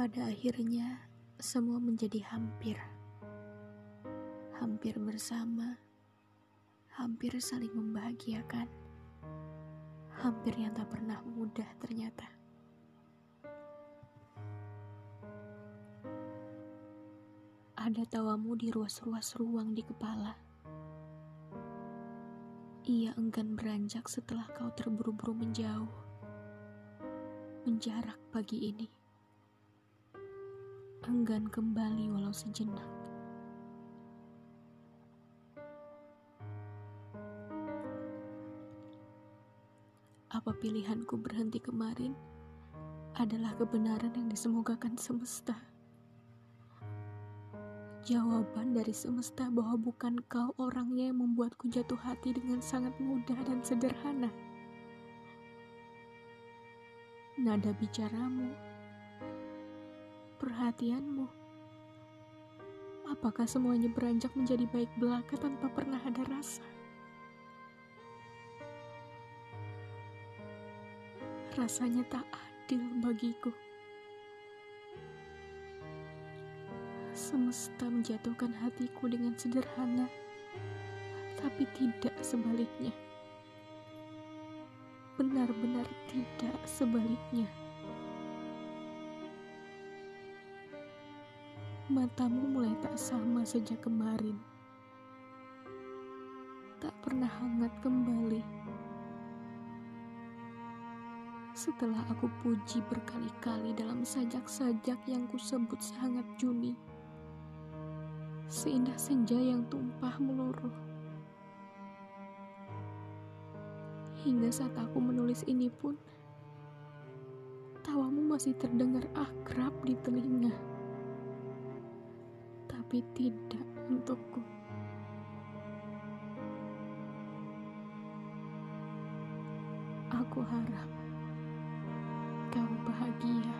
Pada akhirnya, semua menjadi hampir. Hampir bersama, hampir saling membahagiakan. Hampir yang tak pernah mudah ternyata. Ada tawamu di ruas-ruas ruang di kepala. Ia enggan beranjak setelah kau terburu-buru menjauh. Menjarak pagi ini. Enggan kembali walau sejenak. Apa pilihanku berhenti kemarin adalah kebenaran yang disemogakan semesta. Jawaban dari semesta bahwa bukan kau orangnya yang membuatku jatuh hati dengan sangat mudah dan sederhana. Nada bicaramu, perhatianmu, apakah semuanya beranjak menjadi baik belaka tanpa pernah ada rasa? rasanya tak adil bagiku. Semesta menjatuhkan hatiku dengan sederhana, tapi tidak sebaliknya. Benar-benar tidak sebaliknya. Matamu mulai tak sama sejak kemarin. Tak pernah hangat kembali setelah aku puji berkali-kali dalam sajak-sajak yang kusebut sangat Juni. Seindah senja yang tumpah meluruh. Hingga saat aku menulis ini pun, tawamu masih terdengar akrab di telinga. Tapi tidak untukku. Aku harap kau bahagia.